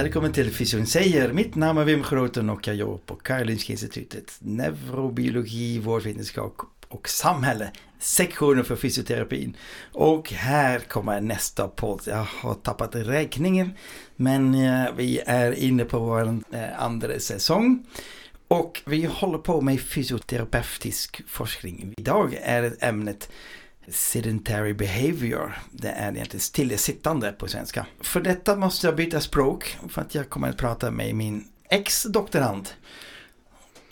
Välkommen till Fysion säger. Mitt namn är Wim Groten och jag jobbar på Karolinska Institutet. Neurobiologi, vårdvetenskap och samhälle. Sektionen för fysioterapin. Och här kommer nästa podd. Jag har tappat räkningen. Men eh, vi är inne på vår eh, andra säsong. Och vi håller på med fysioterapeutisk forskning. Idag är ämnet sedentary behavior. Det är egentligen stillasittande på svenska. För detta måste jag byta språk för att jag kommer att prata med min ex-doktorand.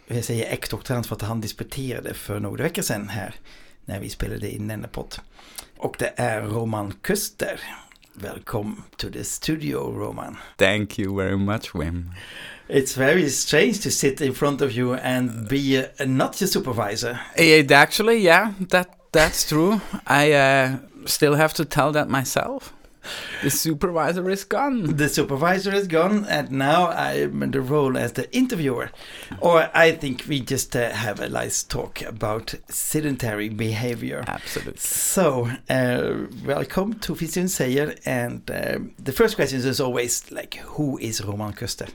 Jag säger ex-doktorand för att han disputerade för några veckor sedan här när vi spelade in denna podd. Och det är Roman Kuster. Välkommen to the studio Roman. Thank you very much, Wim. It's very strange to sit in front of you and be a, not your supervisor. It actually, yeah, that that's true. I uh, still have to tell that myself. The supervisor is gone. The supervisor is gone, and now I'm in the role as the interviewer. Or I think we just uh, have a nice talk about sedentary behavior. Absolutely. So, uh, welcome to Fysion Säger, and uh, the first question is always like, who is Roman Kuster?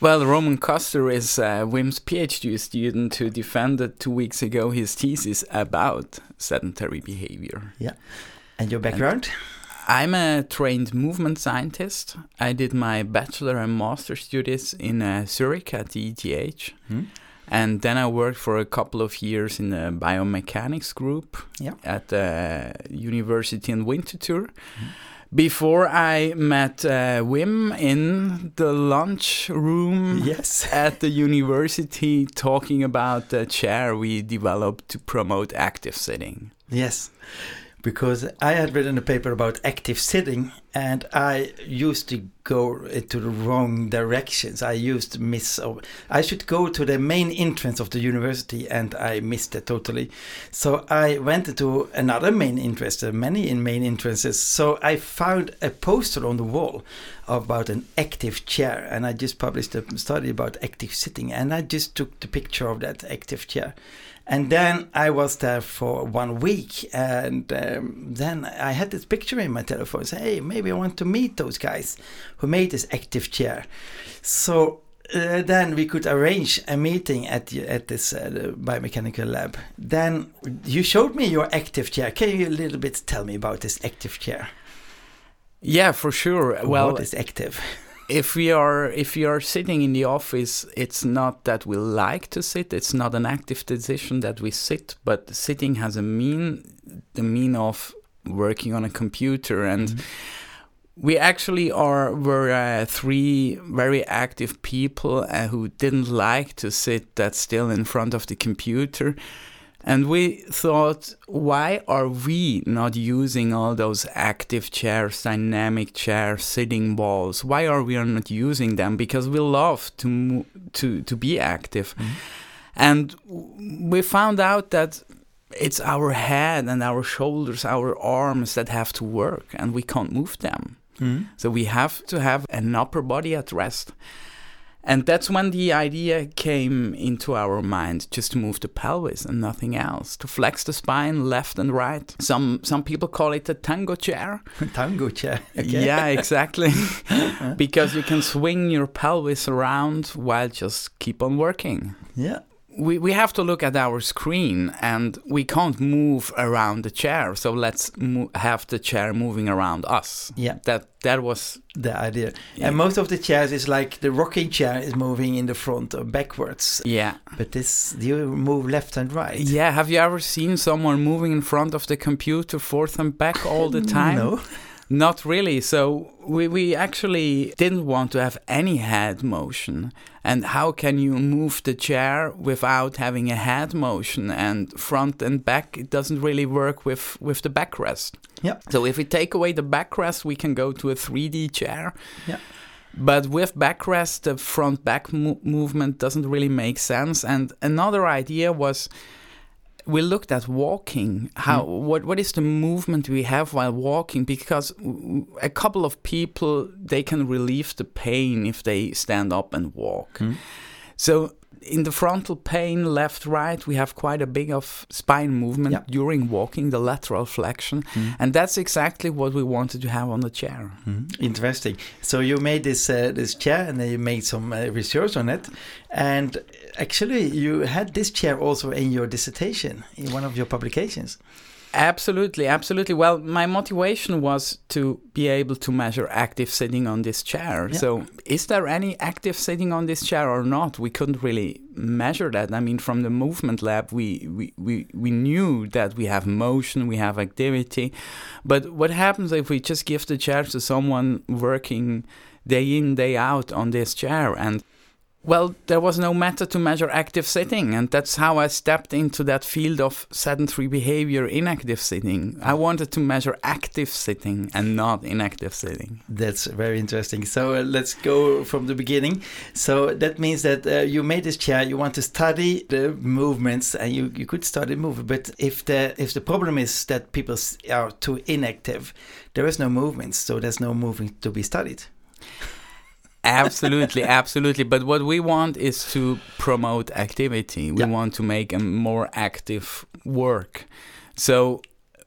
Well, Roman Kuster is uh, Wim's PhD student who defended two weeks ago his thesis about sedentary behavior. Yeah. And your background? I'm a trained movement scientist. I did my bachelor and master studies in uh, Zurich at the ETH. Hmm? And then I worked for a couple of years in the biomechanics group Yeah. at the university in Winterthur. Before I met uh, Wim in the lunch room Yes. at the university talking about the chair we developed to promote active sitting. Yes, because I had written a paper about active sitting and I used to go into the wrong directions. I used to miss, oh, I should go to the main entrance of the university and I missed it totally. So I went to another main entrance, there are many in main entrances. So I found a poster on the wall about an active chair and I just published a study about active sitting and I just took the picture of that active chair. And then I was there for one week, and um, then I had this picture in my telephone. Say, hey, maybe I want to meet those guys who made this active chair. So uh, then we could arrange a meeting at the, at this uh, biomechanical lab. Then you showed me your active chair. Can you a little bit tell me about this active chair? Yeah, for sure. Well, what is active? If we are if we are sitting in the office it's not that we like to sit it's not an active decision that we sit but sitting has a mean the mean of working on a computer. And we actually are were uh, three very active people uh, who didn't like to sit that still in front of the computer and we thought, why are we not using all those active chairs, dynamic chairs, sitting balls? Why are we not using them? Because we love to to to be active, mm-hmm. and we found out that it's our head and our shoulders, our arms that have to work, and we can't move them. Mm-hmm. So we have to have an upper body at rest. And that's when the idea came into our mind just to move the pelvis and nothing else, to flex the spine left and right. Some some people call it a tango chair. Tango chair. Okay. Yeah, exactly. Uh-huh. because you can swing your pelvis around while just keep on working. Yeah. We, we have to look at our screen and we can't move around the chair. So let's mo- have the chair moving around us. Yeah. That that was The idea. Yeah. And most of the chairs is like the rocking chair is moving in the front or backwards. yeah. But this, you move left and right. Yeah, have you ever seen someone moving in front of the computer forth and back all the time? No. Not really. So we, we actually didn't want to have any head motion. And how can you move the chair without having a head motion? And front and back, it doesn't really work with, with the backrest. Yeah. So if we take away the backrest, we can go to a 3D chair. Yeah. But with backrest, the front back mo- movement doesn't really make sense. And another idea was we looked at walking how mm. what what is the movement we have while walking because a couple of people they can relieve the pain if they stand up and walk mm. so in the frontal plane, left, right, we have quite a big of spine movement yeah. during walking, the lateral flexion, mm. and that's exactly what we wanted to have on the chair. Mm. Interesting. So you made this uh, this chair, and then you made some uh, research on it, and actually you had this chair also in your dissertation in one of your publications. Absolutely, absolutely. Well, my motivation was to be able to measure active sitting on this chair. Yeah. So, is there any active sitting on this chair or not? We couldn't really measure that. I mean, from the movement lab, we, we, we, we knew that we have motion, we have activity. But what happens if we just give the chair to someone working day in, day out on this chair? And well, there was no method to measure active sitting, and that's how I stepped into that field of sedentary behavior inactive sitting. I wanted to measure active sitting and not inactive sitting. That's very interesting. So uh, let's go from the beginning. So that means that uh, you made this chair, you want to study the movements, and you, you could study movement. But if the if the problem is that people are too inactive, there is no movement, so there's no movement to be studied absolutely, absolutely. But what we want is to promote activity. We yeah. want to make a more active work. So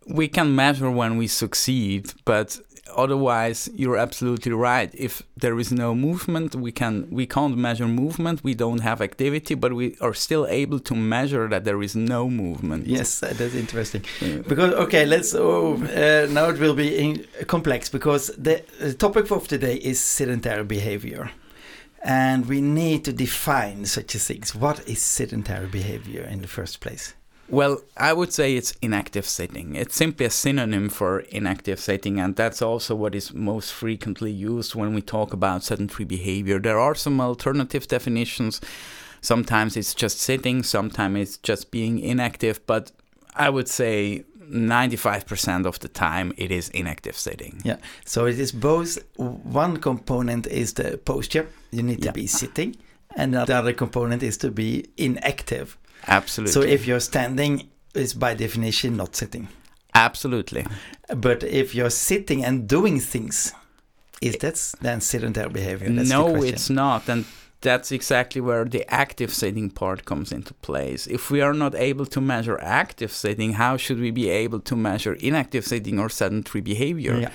we can measure when we succeed, but otherwise you're absolutely right. If there is no movement we can we can't measure movement. We don't have activity but we are still able to measure that there is no movement. Yes that's interesting. Because okay let's oh, uh, now it will be in, complex because the, the topic of today is sedentary behavior. And we need to define such a things what is sedentary behavior in the first place well, I would say it's inactive sitting. It's simply a synonym for inactive sitting, and that's also what is most frequently used when we talk about sedentary behavior. There are some alternative definitions. Sometimes it's just sitting, sometimes it's just being inactive, but I would say 95% of the time it is inactive sitting. Yeah. So it is both one component is the posture, you need to yeah. be sitting, and the other component is to be inactive. Absolutely. So if you're standing, is by definition not sitting. Absolutely. But if you're sitting and doing things, is that then sedentary behavior? That's no, it's not. And that's exactly where the active sitting part comes into place. If we are not able to measure active sitting, how should we be able to measure inactive sitting or sedentary behavior? Yeah.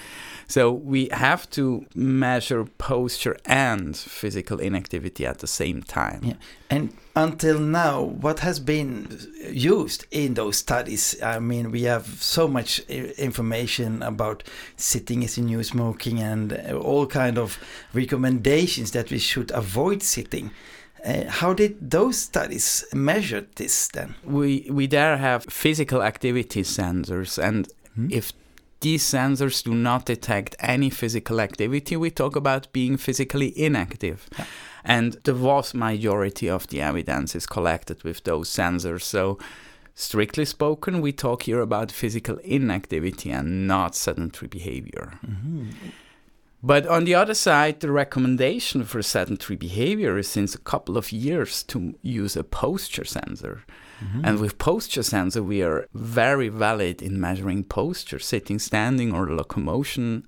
So we have to measure posture and physical inactivity at the same time. Yeah. And until now, what has been used in those studies? I mean, we have so much information about sitting is the new smoking and all kind of recommendations that we should avoid sitting. Uh, how did those studies measure this then? We we there have physical activity sensors, and hmm? if these sensors do not detect any physical activity. We talk about being physically inactive. Yeah. And the vast majority of the evidence is collected with those sensors. So, strictly spoken, we talk here about physical inactivity and not sedentary behavior. Mm-hmm. But on the other side, the recommendation for sedentary behavior is since a couple of years to use a posture sensor. Mm-hmm. And with posture sensor, we are very valid in measuring posture, sitting, standing, or locomotion.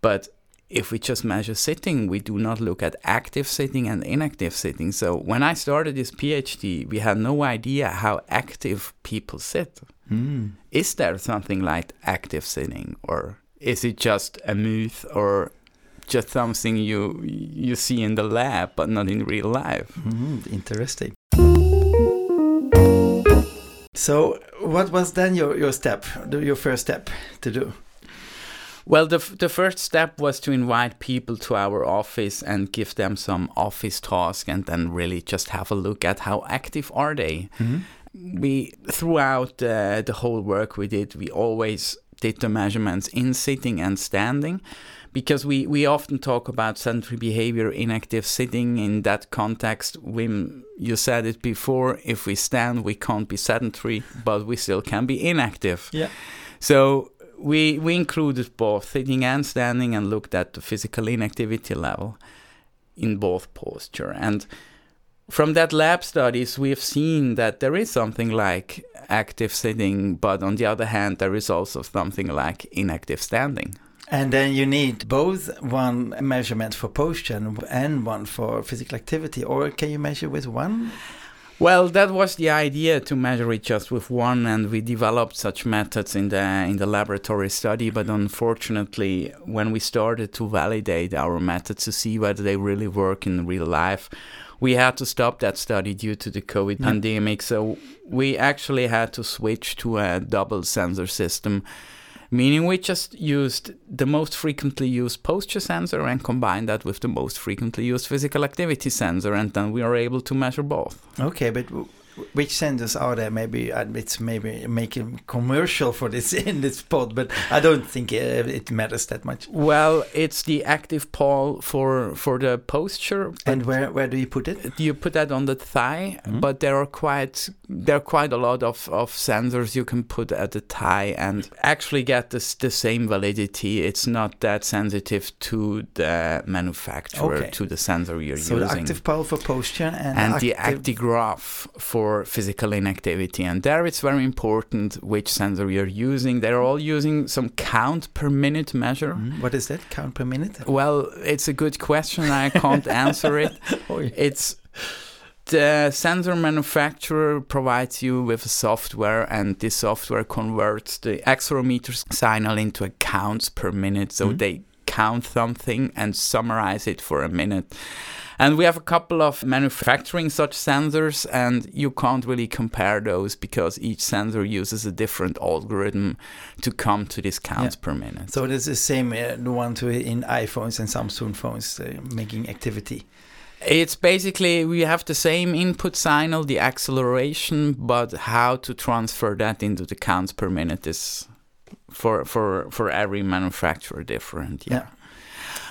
But if we just measure sitting, we do not look at active sitting and inactive sitting. So when I started this PhD, we had no idea how active people sit. Mm. Is there something like active sitting, or is it just a myth, or just something you you see in the lab but not in real life? Mm, interesting. So, what was then your, your step, your first step to do? Well, the, the first step was to invite people to our office and give them some office tasks and then really just have a look at how active are they. Mm -hmm. We, throughout uh, the whole work we did, we always did the measurements in sitting and standing because we, we often talk about sedentary behavior in active sitting in that context. Wim, you said it before if we stand, we can't be sedentary, but we still can be inactive. Yeah. So we, we included both sitting and standing and looked at the physical inactivity level in both posture. And from that lab studies, we have seen that there is something like active sitting, but on the other hand, there is also something like inactive standing. And then you need both one measurement for posture and one for physical activity, or can you measure with one? Well, that was the idea to measure it just with one, and we developed such methods in the in the laboratory study. But unfortunately, when we started to validate our methods to see whether they really work in real life, we had to stop that study due to the COVID yeah. pandemic. So we actually had to switch to a double sensor system meaning we just used the most frequently used posture sensor and combined that with the most frequently used physical activity sensor, and then we are able to measure both. Okay, but which sensors are there? Maybe it's maybe making commercial for this in this pod, but I don't think uh, it matters that much. Well, it's the activPAL for for the posture. And where where do you put it? You put that on the thigh, mm -hmm. but there are quite there are quite a lot of, of sensors you can put at the thigh and actually get this the same validity. It's not that sensitive to the manufacturer okay. to the sensor you're so using. So the active pole for posture and, and the actigraph for for physical inactivity. And there it's very important which sensor you're using. They're all using some count per minute measure. Mm, what is that, count per minute? Well, it's a good question. I can't answer it. oh, yeah. It's the sensor manufacturer provides you with a software and this software converts the accelerometer signal into a counts per minute so mm-hmm. they count something and summarize it for a minute and we have a couple of manufacturing such sensors, and you can't really compare those because each sensor uses a different algorithm to come to these counts yeah. per minute. So it's the same, uh, the one to in iPhones and Samsung phones uh, making activity. It's basically we have the same input signal, the acceleration, but how to transfer that into the counts per minute is for for for every manufacturer different. yeah. yeah.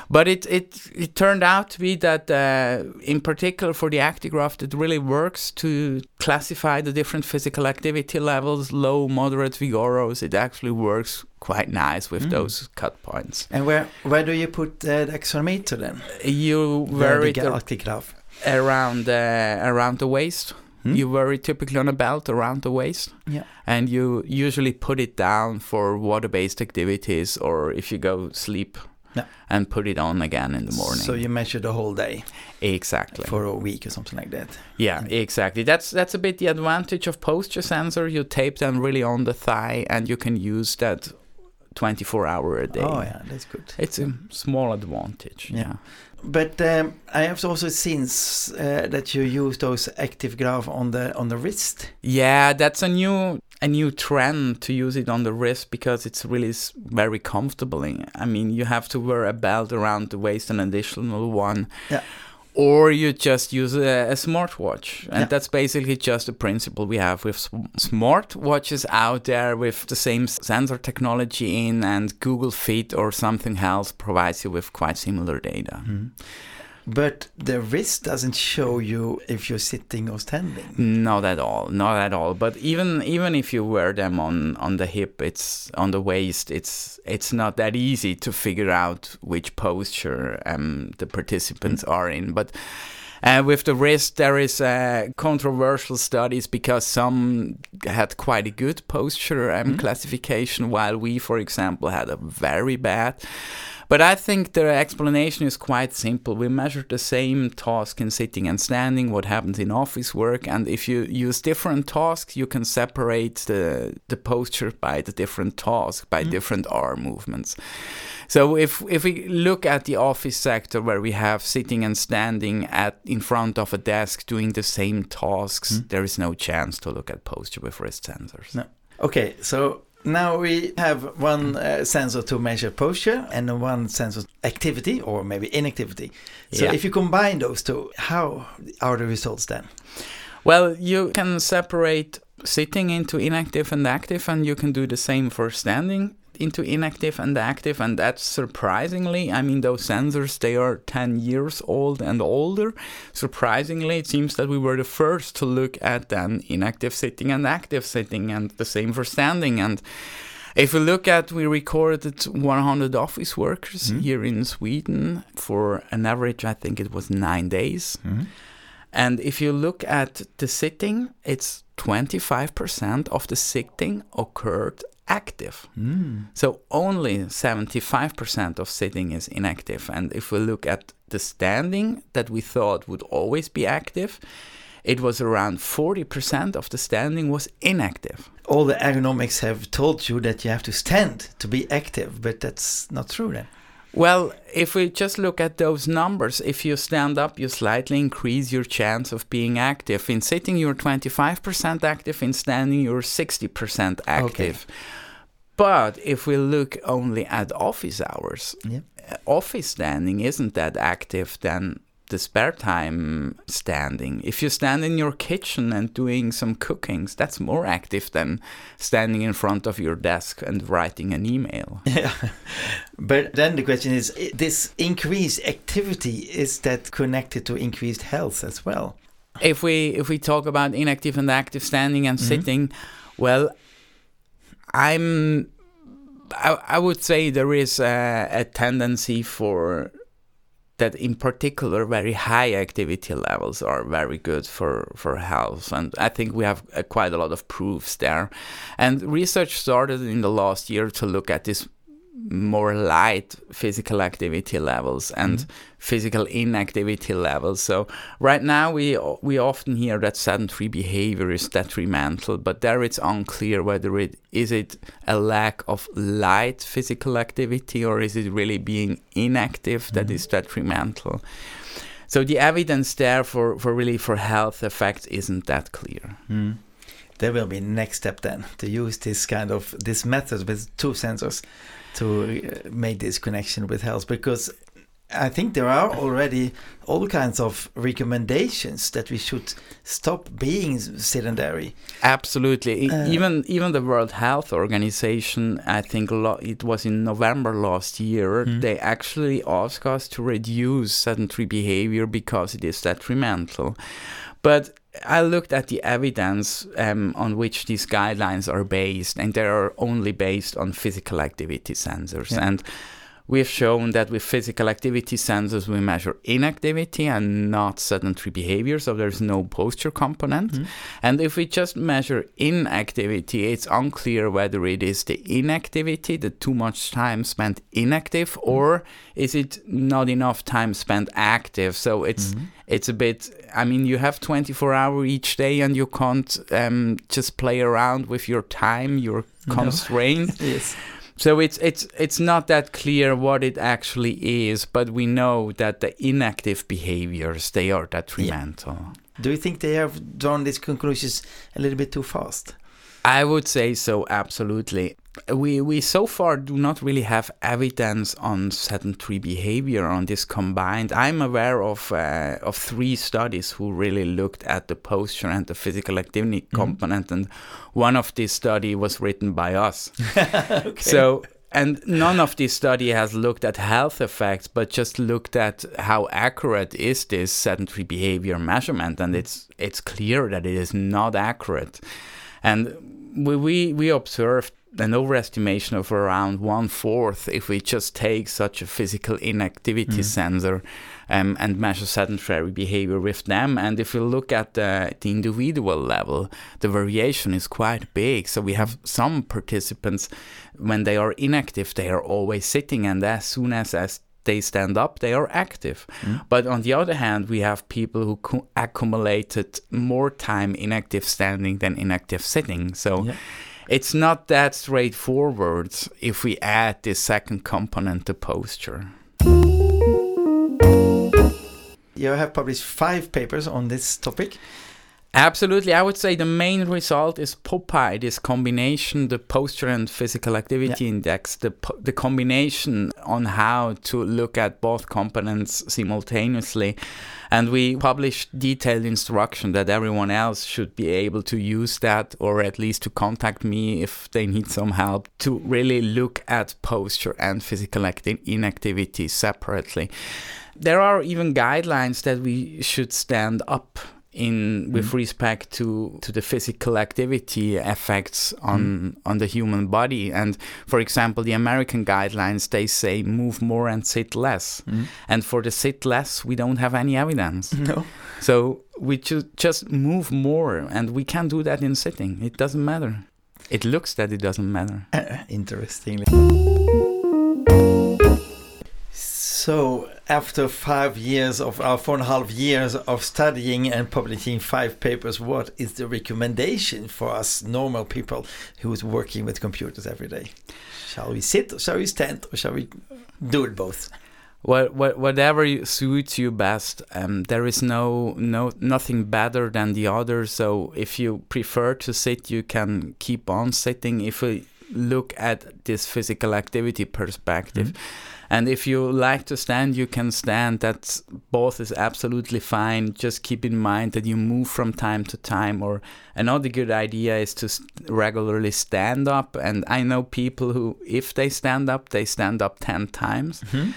But it, it, it turned out to be that, uh, in particular for the Actigraph, it really works to classify the different physical activity levels, low, moderate, vigorous. It actually works quite nice with mm. those cut points. And where where do you put the accelerometer then? You vary the Actigraph around uh, around the waist. Hmm? You wear it typically on a belt around the waist. Yeah. And you usually put it down for water based activities or if you go sleep yeah. and put it on again in the morning. So you measure the whole day. Exactly. For a week or something like that. Yeah, exactly. That's that's a bit the advantage of posture sensor. You tape them really on the thigh and you can use that 24 hour a day. Oh yeah, that's good. It's a small advantage. Yeah. yeah. But um, I have also seen uh, that you use those Actigraph on the on the wrist. Yeah, that's a new a new trend to use it on the wrist because it's really very comfortable. I mean, you have to wear a belt around the waist, an additional one. Yeah. Or you just use a, a smartwatch. And yeah. that's basically just the principle we have with smartwatches out there with the same sensor technology in, and Google Fit or something else provides you with quite similar data. Mm-hmm. But the wrist doesn't show you if you're sitting or standing. Not at all, not at all. But even even if you wear them on on the hip, it's on the waist. It's it's not that easy to figure out which posture um, the participants mm. are in. But uh, with the wrist, there is uh, controversial studies because some had quite a good posture um, mm. classification, while we, for example, had a very bad. But I think the explanation is quite simple. We measure the same task in sitting and standing, what happens in office work, and if you use different tasks, you can separate the, the posture by the different task, by mm. different arm movements. So if if we look at the office sector where we have sitting and standing at in front of a desk doing the same tasks, mm. there is no chance to look at posture with wrist sensors. No. Okay, so now we have one uh, sensor to measure posture and one sensor activity or maybe inactivity. So yeah. if you combine those two, how are the results then? Well, you can separate sitting into inactive and active, and you can do the same for standing into inactive and active, and that's surprisingly. I mean, those sensors they are 10 years old and older. Surprisingly, it seems that we were the first to look at then inactive sitting and active sitting, and the same for standing. And if we look at, we recorded 100 office workers Mhm. here in Sweden for an average, I think it was nine days. Mhm. And if you look at the sitting, it's 25% of the sitting occurred active. Mm. So only 75% of sitting is inactive. And if we look at the standing that we thought would always be active, it was around 40% of the standing was inactive. All the ergonomics have told you that you have to stand to be active, but that's not true then. Well, if we just look at those numbers, if you stand up, you slightly increase your chance of being active. In sitting, you're 25% active. In standing, you're 60% active. Okay. But if we look only at office hours, Yeah. uh, office standing isn't that active than the spare time standing. If you stand in your kitchen and doing some cookings, that's more active than standing in front of your desk and writing an email. Yeah. But then the question is this increased activity is that connected to increased health as well? if we if we talk about inactive and active standing and Mhm. sitting well i'm i, I would say there is a, a tendency for that in particular very high activity levels are very good for for health. And i think we have uh, quite a lot of proofs there. And research started in the last year to look at this more light physical activity levels and physical inactivity levels. So right now we we often hear that sedentary behavior is detrimental, but there it's unclear whether it is it a lack of light physical activity or is it really being inactive that is detrimental. So the evidence there for, for really for health effects isn't that clear. Mm. There will be next step then to use this kind of this method with two sensors to uh, make this connection with health because I think there are already all kinds of recommendations that we should stop being sedentary. Absolutely. Uh, even even the World Health Organization, I think lo- it was in November last year, Hmm. they actually asked us to reduce sedentary behavior because it is detrimental. But I looked at the evidence um, on which these guidelines are based, and they are only based on physical activity sensors. Yeah. And we've shown that with physical activity sensors, we measure inactivity and not sedentary behavior, so there's no posture component. Mhm. And if we just measure inactivity, it's unclear whether it is the inactivity, the too much time spent inactive, or is it not enough time spent active? So it's Mhm. it's a bit. I mean, you have 24 hour each day, and you can't um, just play around with your time. You're No. Yes. So it's it's it's not that clear what it actually is, but we know that the inactive behaviors they are detrimental. Do you think they have drawn these conclusions a little bit too fast? I would say so, absolutely. We we so far do not really have evidence on sedentary behavior on this combined. I'm aware of uh, of three studies who really looked at the posture and the physical activity component, and one of these study was written by us. okay. So, and none of this study has looked at health effects, but just looked at how accurate is this sedentary behavior measurement, and it's it's clear that it is not accurate. And we we, we observed an overestimation of around one fourth if we just take such a physical inactivity Mhm. sensor um, and measure sedentary behavior with them. And if we look at the, the individual level, the variation is quite big. So we have some participants, when they are inactive, they are always sitting, and as soon as, as they stand up, they are active. Mm. But on the other hand, we have people who co- accumulated more time inactive standing than inactive sitting. So Yeah. It's not that straightforward if we add this second component to posture. You have published five papers on this topic. Absolutely, I would say the main result is POPI, this combination, the posture and physical activity Yeah. index, the the combination on how to look at both components simultaneously, and we published detailed instruction that everyone else should be able to use that, or at least to contact me if they need some help to really look at posture and physical acti- inactivity separately. There are even guidelines that we should stand up in with Mm. respect to to the physical activity effects on on the human body and for example the american guidelines they say move more and sit less Mm. and for the sit less we don't have any evidence No. so we should just move more and we can do that in sitting it doesn't matter it looks that it doesn't matter Interestingly. So, after five years of uh, four and a half years of studying and publishing five papers, what is the recommendation for us normal people who's working with computers every day? Shall we sit, or shall we stand, or shall we do it both? what, what, whatever you- suits you best. Um, there is no no nothing better than the other. So if you prefer to sit, you can keep on sitting. If we look at this physical activity perspective, and if you like to stand, you can stand. That both is absolutely fine. Just keep in mind that you move from time to time. Or another good idea is to regularly stand up. And I know people who, if they stand up, they stand up ten times mm-hmm.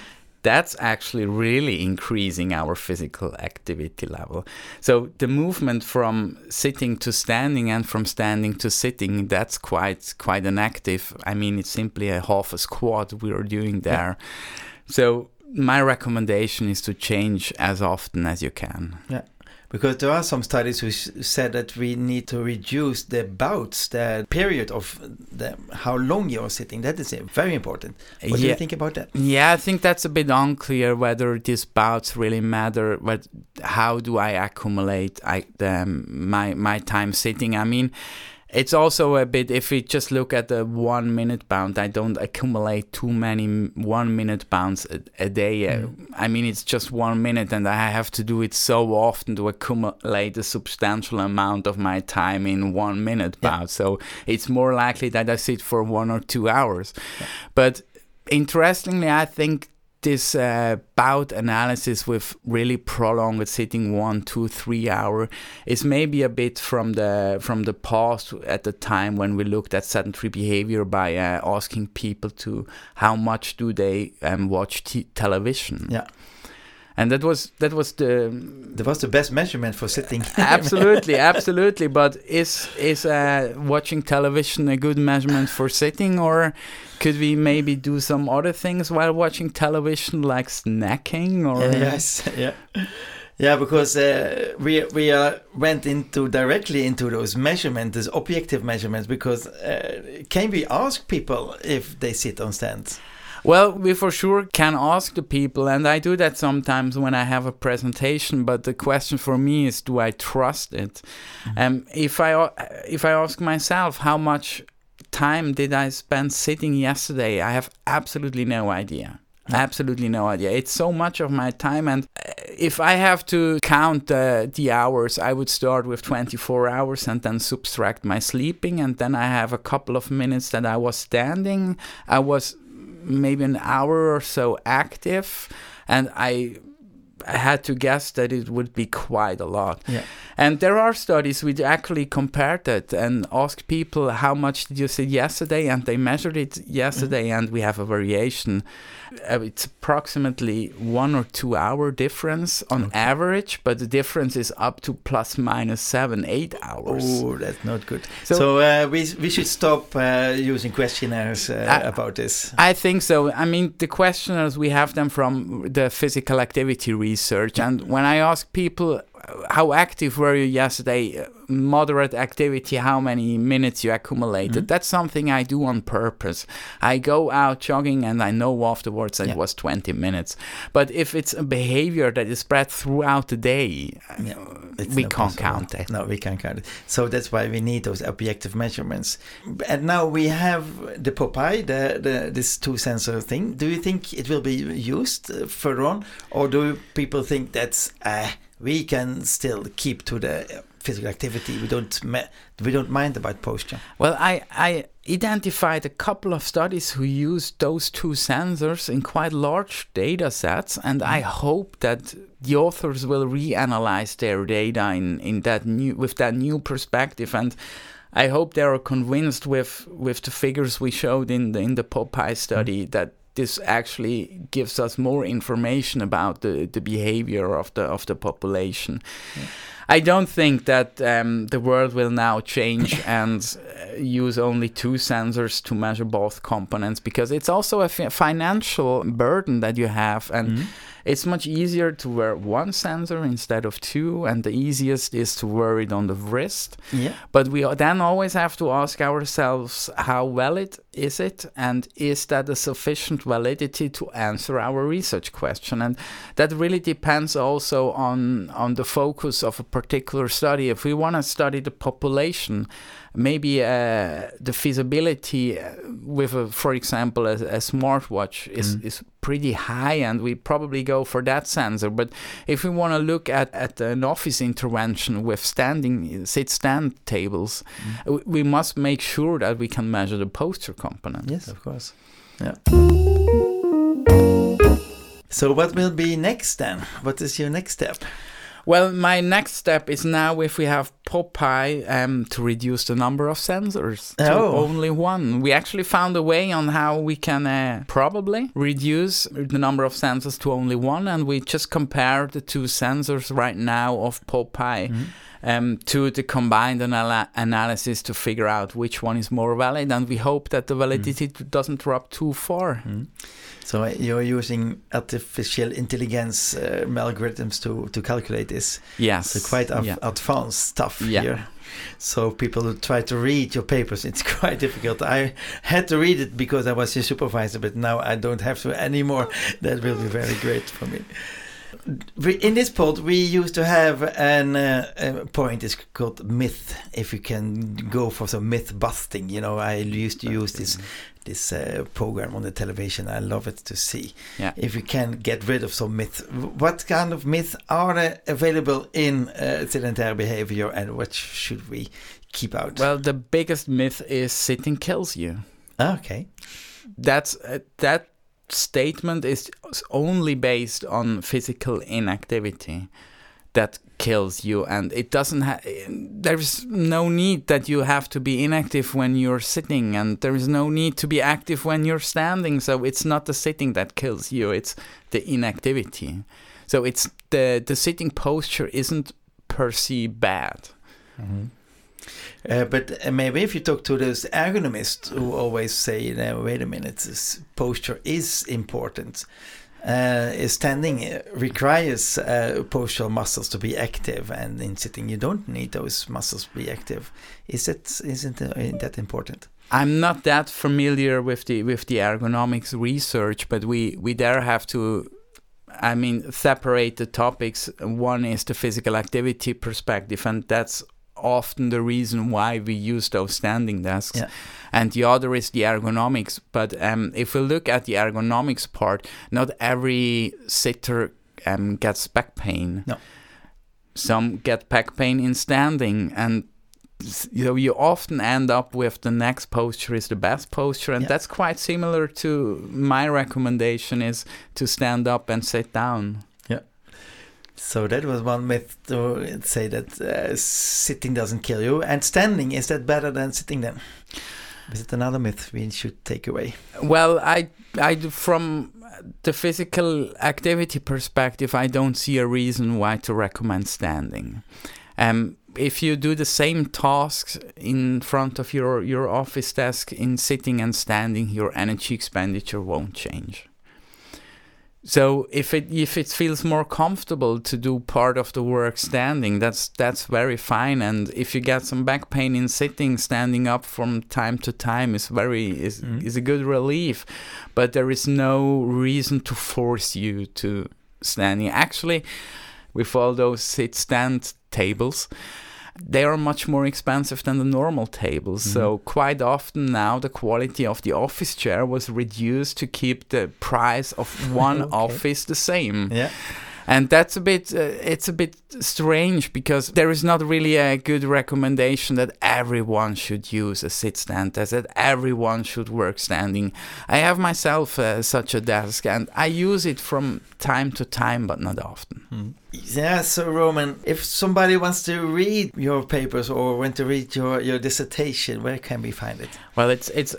That's actually really increasing our physical activity level. So the movement from sitting to standing and from standing to sitting, that's quite quite an active. I mean, it's simply a half a squat we are doing there. So my recommendation is to change as often as you can. Because there are some studies which said that we need to reduce the bouts, the period of the, how long you're sitting. That is very important. What do you Yeah. think about that? Yeah, I think that's a bit unclear whether these bouts really matter. But how do I accumulate I, the, my my time sitting? I mean, it's also a bit if we just look at the one minute bout. I don't accumulate too many one minute bouts a, a day. Uh, I mean, it's just one minute, and I have to do it so often to accumulate a substantial amount of my time in one minute Yeah. bout. So it's more likely that I sit for one or two hours. But interestingly, I think this uh, bout analysis with really prolonged sitting one, two, three hour is maybe a bit from the from the past at the time when we looked at sedentary behavior by uh, asking people to how much do they um, watch t- television. Yeah. And that was that was the That was the best measurement for sitting. absolutely, absolutely. But is is uh, watching television a good measurement for sitting, or could we maybe do some other things while watching television, like snacking, or yes, yeah, yeah. Because uh, we we uh, went into directly into those measurements, those objective measurements. Because uh, can we ask people if they sit on stands? Well, we for sure can ask the people, and I do that sometimes when I have a presentation. But the question for me is, do I trust it? Um, if I uh, if I ask myself how much time did I spend sitting yesterday, I have absolutely no idea. Absolutely no idea. It's so much of my time, and uh, if I have to count uh, the hours, I would start with 24 hours and then subtract my sleeping, and then I have a couple of minutes that I was standing. I was maybe an hour or so active, and I I had to guess that it would be quite a lot. Yeah. And there are studies which actually compared it and asked people how much did you sit yesterday, and they measured it yesterday, mm-hmm. and we have a variation. Uh, it's approximately one or two hour difference on average, but the difference is up to plus minus seven, eight hours. Oh, that's not good. So- So, uh, we we should stop uh, using questionnaires uh, Uh, about this. I think so. I mean, the questionnaires, we have them from the physical activity research. And when I ask people, how active were you yesterday? Uh, Moderate activity, how many minutes you accumulated? That's something I do on purpose. I go out jogging and I know afterwards that Yeah. it was 20 minutes. But if it's a behavior that is spread throughout the day, Yeah, we not can't possible. count it. No, we can't count it. So that's why we need those objective measurements. And now we have the POPI, the, the this two sensor thing. Do you think it will be used uh, further on, or do people think that's uh, we can still keep to the physical activity. We don't we don't mind about posture. Well, I I identified a couple of studies who used those two sensors in quite large data sets, and I mm. hope that the authors will reanalyze their data in, in that new with that new perspective and. I hope they are convinced with, with the figures we showed in the in the POPI study mm. that this actually gives us more information about the, the behavior of the of the population. Yeah. I don't think that um, the world will now change and uh, use only two sensors to measure both components because it's also a financial burden that you have and. Mm-hmm it's much easier to wear one sensor instead of two, and the easiest is to wear it on the wrist. Yeah. But we then always have to ask ourselves how valid is it, and is that a sufficient validity to answer our research question? And that really depends also on on the focus of a particular study. If we want to study the population, maybe uh, the feasibility uh, with, a, for example, a, a smartwatch is, mm. is pretty high, and we probably go for that sensor. But if we want to look at, at an office intervention with standing sit stand tables, mm. we must make sure that we can measure the posture component. Yes, of course. Yeah. So what will be next then? What is your next step? Well, my next step is now if we have POPI um, to reduce the number of sensors to oh. only one. We actually found a way on how we can uh, probably reduce the number of sensors to only one, and we just compare the two sensors right now of POPI. Mm-hmm. Um, to the combined anal- analysis to figure out which one is more valid, and we hope that the validity mm. doesn't drop too far. Mm. So you're using artificial intelligence uh, algorithms to, to calculate this. Yes. So quite yeah. advanced stuff yeah. here. So people who try to read your papers, it's quite difficult. I had to read it because I was your supervisor, but now I don't have to anymore. Oh. That will be very great for me. In this pod, we used to have an uh, a point. It's called myth. If we can go for some myth busting, you know, I used to use this this uh, program on the television. I love it to see. Yeah. If we can get rid of some myths, what kind of myths are available in uh, sedentary behavior, and what should we keep out? Well, the biggest myth is sitting kills you. Okay. That's uh, that statement is only based on physical inactivity that kills you and it doesn't have there's no need that you have to be inactive when you're sitting and there is no need to be active when you're standing so it's not the sitting that kills you it's the inactivity so it's the the sitting posture isn't per se bad mm-hmm. Uh, but uh, maybe if you talk to those ergonomists who always say, wait a minute, this posture is important uh, standing uh, requires uh, postural muscles to be active, and in sitting you don't need those muscles to be active. Is it isn't that important? I'm not that familiar with the with the ergonomics research, but we we there have to I mean, separate the topics. One is the physical activity perspective, and that's often the reason why we use those standing desks. Yeah. And the other is the ergonomics. But um, if we look at the ergonomics part, not every sitter um, gets back pain. No. Some get back pain in standing, and you know you often end up with the next posture is the best posture and yeah. that's quite similar to my recommendation is to stand up and sit down so that was one myth to say that uh, sitting doesn't kill you. And standing, is that better than sitting then? Is it another myth we should take away? Well, I, I, from the physical activity perspective, I don't see a reason why to recommend standing. Um, if you do the same tasks in front of your, your office desk in sitting and standing, your energy expenditure won't change. So if it if it feels more comfortable to do part of the work standing, that's that's very fine. And if you get some back pain in sitting, standing up from time to time is very is mm. is a good relief. But there is no reason to force you to standing. Actually, with all those sit stand tables, they are much more expensive than the normal tables. Mm-hmm. So quite often now the quality of the office chair was reduced to keep the price of one okay. office the same. Yeah. And that's a bit uh, it's a bit strange because there is not really a good recommendation that everyone should use a sit stand desk that everyone should work standing. I have myself uh, such a desk and i use it from time to time but not often. Mm. yeah so roman if somebody wants to read your papers or want to read your, your dissertation where can we find it? Well it's it's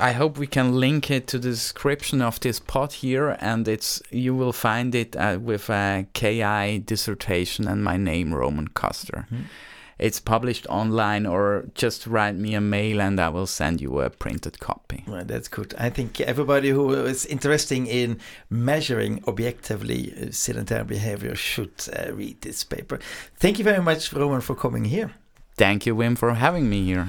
I hope we can link it to the description of this pod here, and it's you will find it uh, with a KI dissertation and my name, Roman Kuster. Mm. It's published online, or just write me a mail and I will send you a printed copy. Well, that's good. I think everybody who is interested in measuring objectively uh, sedentary behavior should uh, read this paper. Thank you very much, Roman, for coming here. Thank you, Wim, for having me here.